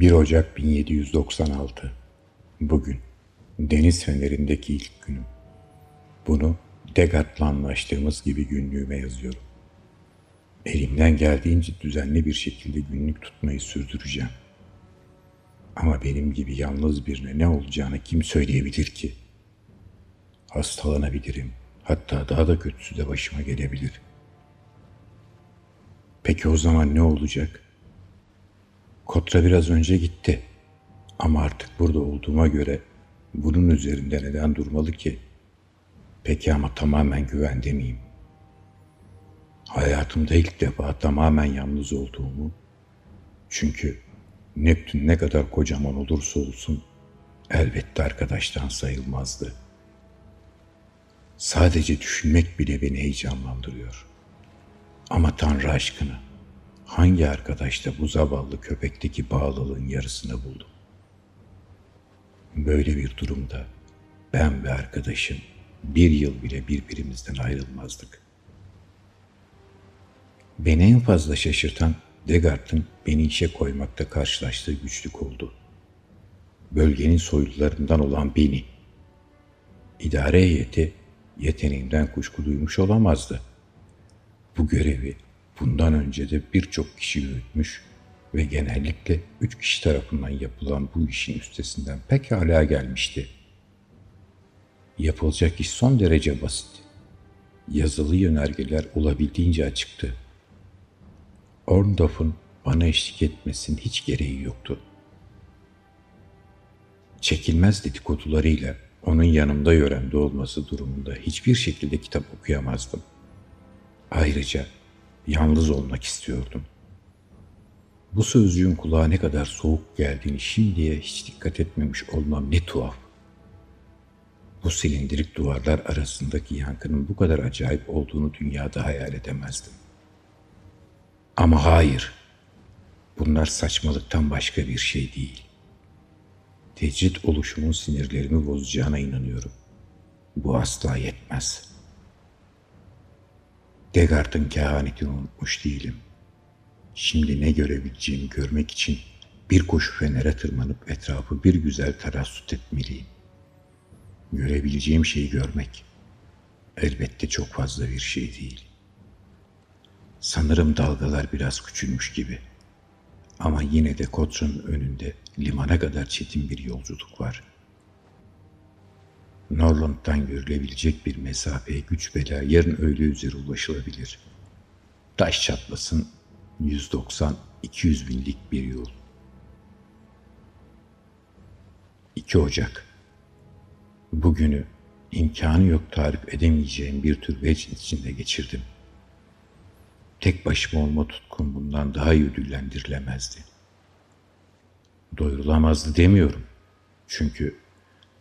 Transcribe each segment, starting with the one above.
1 Ocak 1796 Bugün deniz fenerindeki ilk günüm. Bunu Degart'la anlaştığımız gibi günlüğüme yazıyorum. Elimden geldiğince düzenli bir şekilde günlük tutmayı sürdüreceğim. Ama benim gibi yalnız birine ne olacağını kim söyleyebilir ki? Hastalanabilirim. Hatta daha da kötüsü de başıma gelebilir. Peki o zaman ne olacak? Kotra biraz önce gitti. Ama artık burada olduğuma göre bunun üzerinde neden durmalı ki? Peki ama tamamen güvende miyim? Hayatımda ilk defa tamamen yalnız olduğumu, çünkü Neptün ne kadar kocaman olursa olsun elbette arkadaştan sayılmazdı. Sadece düşünmek bile beni heyecanlandırıyor. Ama Tanrı aşkına hangi arkadaşta bu zavallı köpekteki bağlılığın yarısını buldum? Böyle bir durumda ben ve arkadaşım bir yıl bile birbirimizden ayrılmazdık. Beni en fazla şaşırtan Degart'ın beni işe koymakta karşılaştığı güçlük oldu. Bölgenin soylularından olan beni. İdare heyeti yeteneğimden kuşku duymuş olamazdı. Bu görevi bundan önce de birçok kişi yürütmüş ve genellikle üç kişi tarafından yapılan bu işin üstesinden pekala gelmişti. Yapılacak iş son derece basit. Yazılı yönergeler olabildiğince açıktı. Orndorff'un bana eşlik etmesinin hiç gereği yoktu. Çekilmez dedikodularıyla onun yanımda yöremde olması durumunda hiçbir şekilde kitap okuyamazdım. Ayrıca yalnız olmak istiyordum. Bu sözcüğün kulağa ne kadar soğuk geldiğini şimdiye hiç dikkat etmemiş olmam ne tuhaf. Bu silindirik duvarlar arasındaki yankının bu kadar acayip olduğunu dünyada hayal edemezdim. Ama hayır, bunlar saçmalıktan başka bir şey değil. Tecrit oluşumun sinirlerimi bozacağına inanıyorum. Bu asla yetmez. Degart'ın kehanetini unutmuş değilim.'' Şimdi ne görebileceğimi görmek için bir koşu fenere tırmanıp etrafı bir güzel tarassut etmeliyim. Görebileceğim şeyi görmek elbette çok fazla bir şey değil. Sanırım dalgalar biraz küçülmüş gibi. Ama yine de Kotra'nın önünde limana kadar çetin bir yolculuk var. Norland'dan görülebilecek bir mesafeye güç bela yarın öğle üzeri ulaşılabilir. Taş çatlasın 190-200 binlik bir yol. 2 Ocak Bugünü imkanı yok tarif edemeyeceğim bir tür içinde geçirdim. Tek başıma olma tutkum bundan daha iyi ödüllendirilemezdi. Doyurulamazdı demiyorum. Çünkü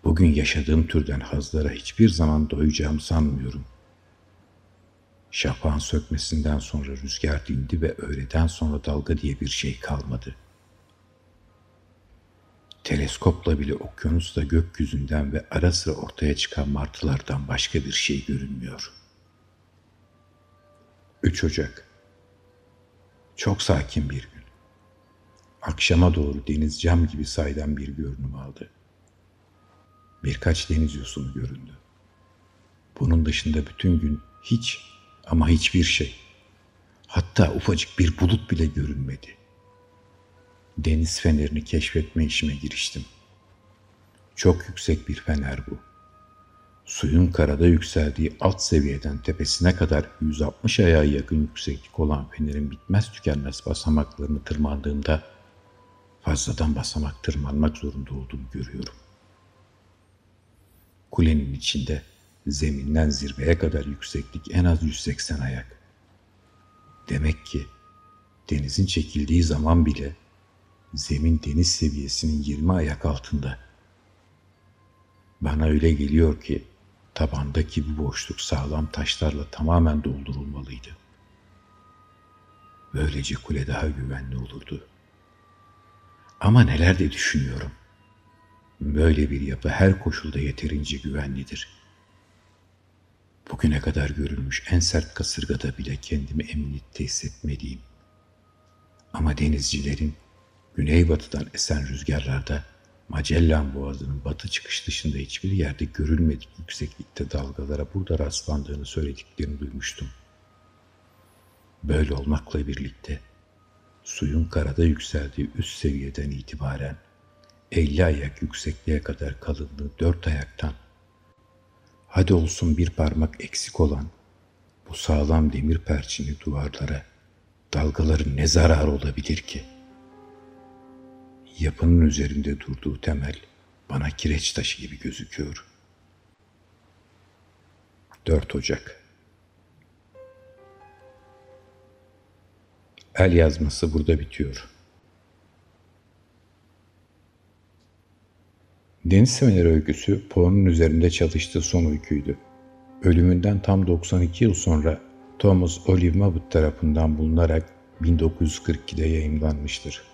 bugün yaşadığım türden hazlara hiçbir zaman doyacağım sanmıyorum. Şafağın sökmesinden sonra rüzgar dindi ve öğleden sonra dalga diye bir şey kalmadı. Teleskopla bile okyanusta gökyüzünden ve ara sıra ortaya çıkan martılardan başka bir şey görünmüyor. 3 Ocak Çok sakin bir gün. Akşama doğru deniz cam gibi saydan bir görünüm aldı. Birkaç deniz yosunu göründü. Bunun dışında bütün gün hiç ama hiçbir şey. Hatta ufacık bir bulut bile görünmedi. Deniz fenerini keşfetme işime giriştim. Çok yüksek bir fener bu. Suyun karada yükseldiği alt seviyeden tepesine kadar 160 ayağa yakın yükseklik olan fenerin bitmez tükenmez basamaklarını tırmandığımda fazladan basamak tırmanmak zorunda olduğumu görüyorum. Kulenin içinde Zeminden zirveye kadar yükseklik en az 180 ayak. Demek ki denizin çekildiği zaman bile zemin deniz seviyesinin 20 ayak altında. Bana öyle geliyor ki tabandaki bu boşluk sağlam taşlarla tamamen doldurulmalıydı. Böylece kule daha güvenli olurdu. Ama neler de düşünüyorum. Böyle bir yapı her koşulda yeterince güvenlidir.'' Bugüne kadar görülmüş en sert kasırgada bile kendimi emniyette hissetmeliyim. Ama denizcilerin Güneybatıdan esen rüzgarlarda Magellan Boğazı'nın batı çıkış dışında hiçbir yerde görülmedik yükseklikte dalgalara burada rastlandığını söylediklerini duymuştum. Böyle olmakla birlikte suyun karada yükseldiği üst seviyeden itibaren 50 ayak yüksekliğe kadar kalınlığı dört ayaktan hadi olsun bir parmak eksik olan bu sağlam demir perçini duvarlara dalgaların ne zararı olabilir ki? Yapının üzerinde durduğu temel bana kireç taşı gibi gözüküyor. 4 Ocak El yazması burada bitiyor. Deniz Semeleri öyküsü Poe'nun üzerinde çalıştığı son öyküydü. Ölümünden tam 92 yıl sonra Thomas Olive Mabbott tarafından bulunarak 1942'de yayımlanmıştır.